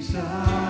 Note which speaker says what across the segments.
Speaker 1: Jesus.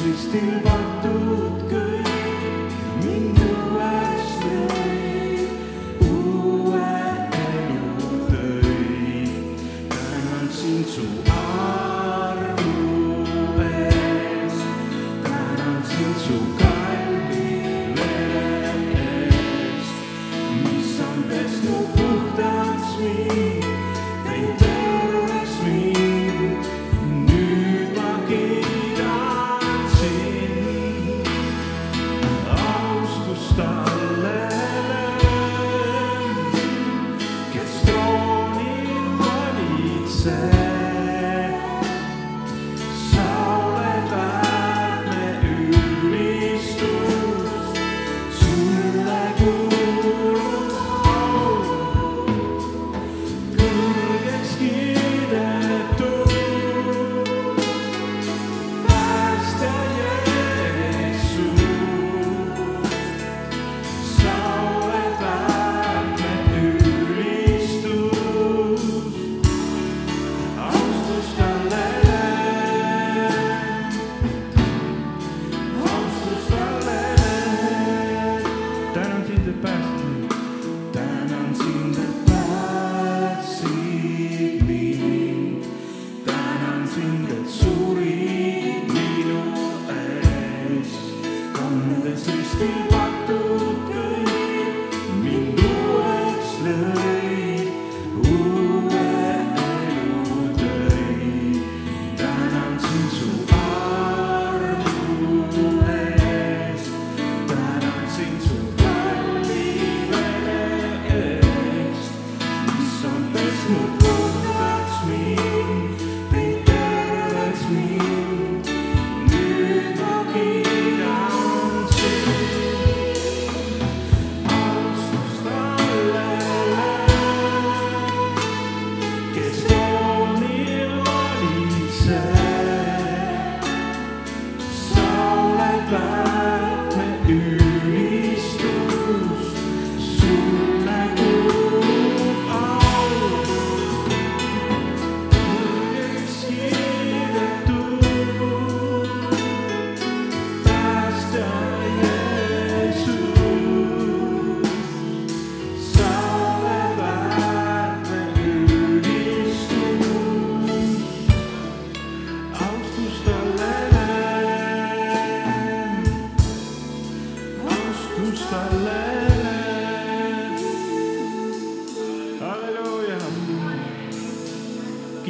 Speaker 1: Ristil pandud kõik. Mind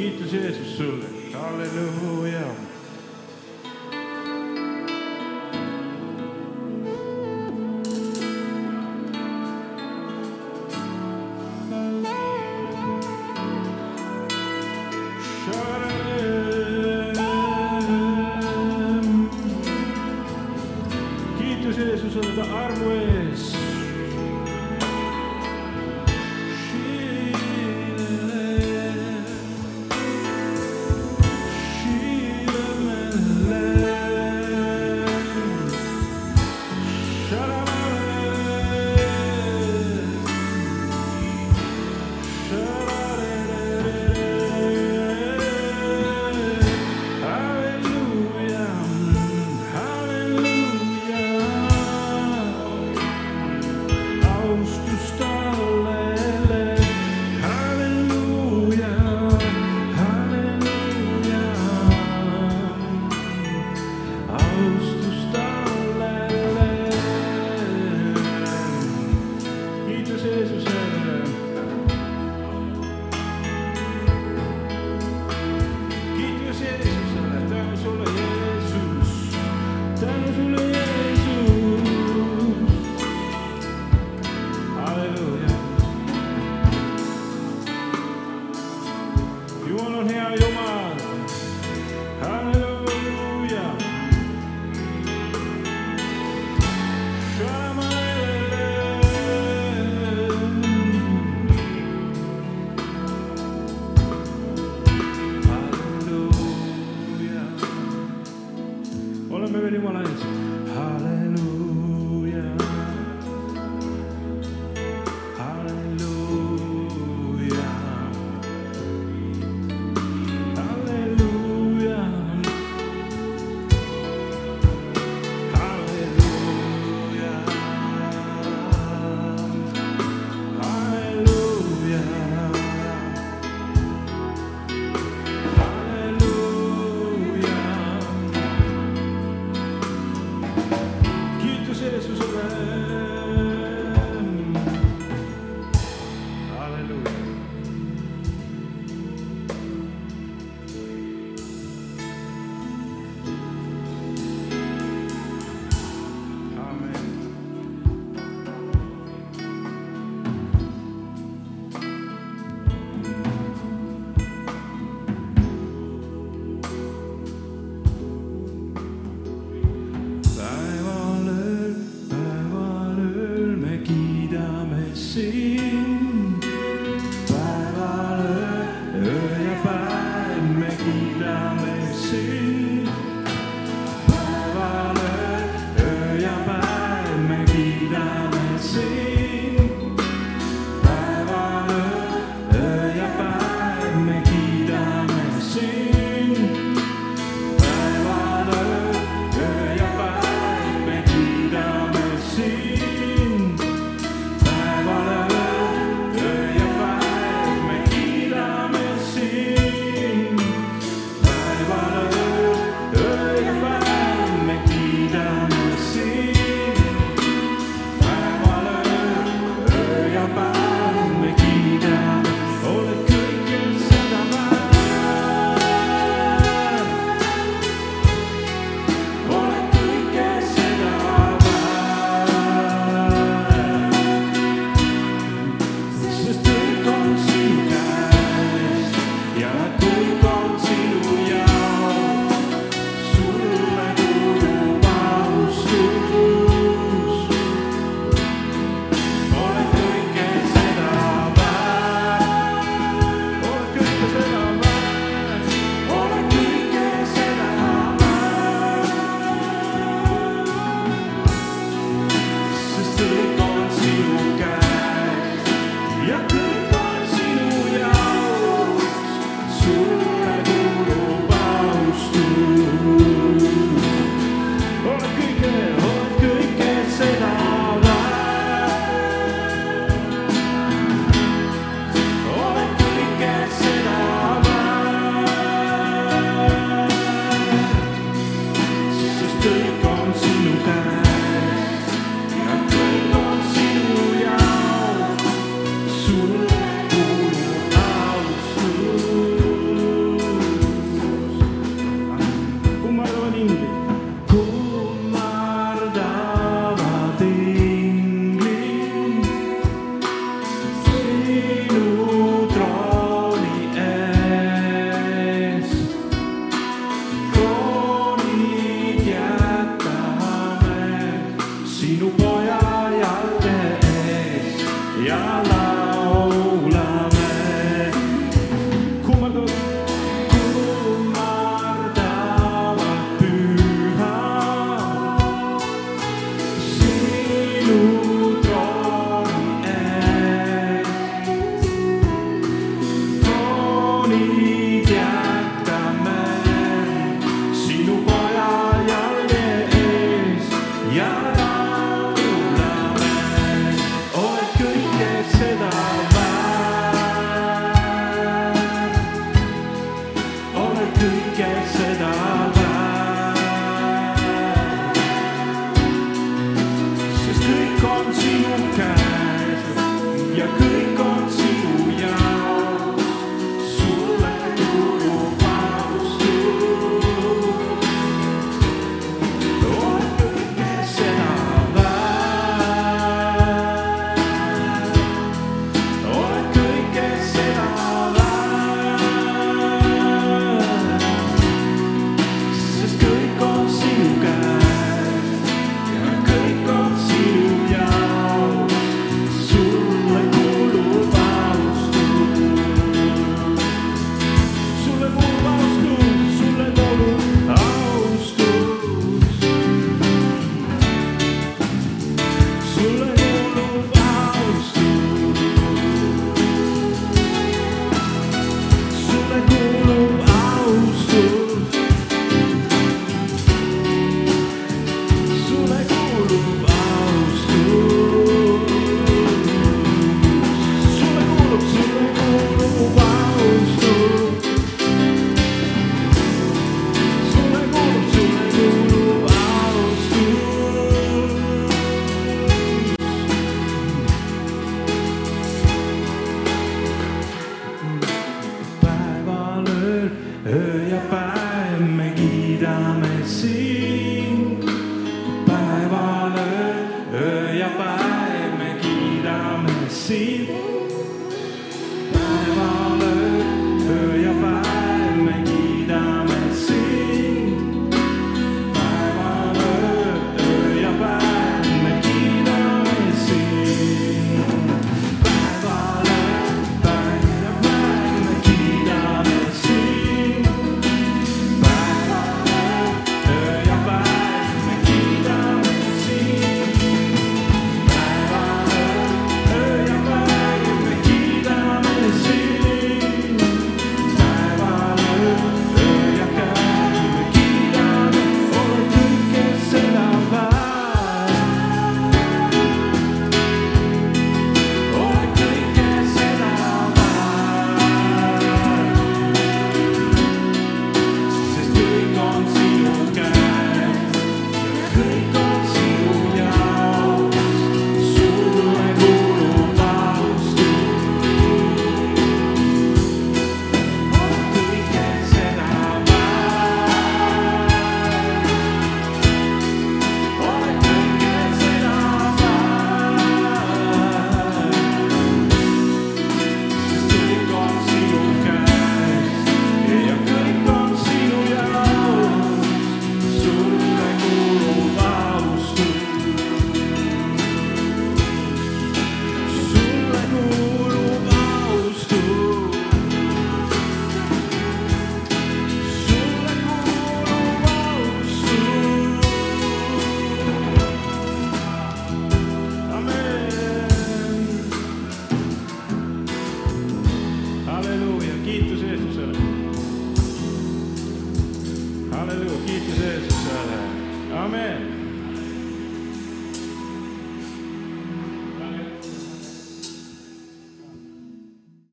Speaker 1: kiitus Jeesus sulle, halleluuja.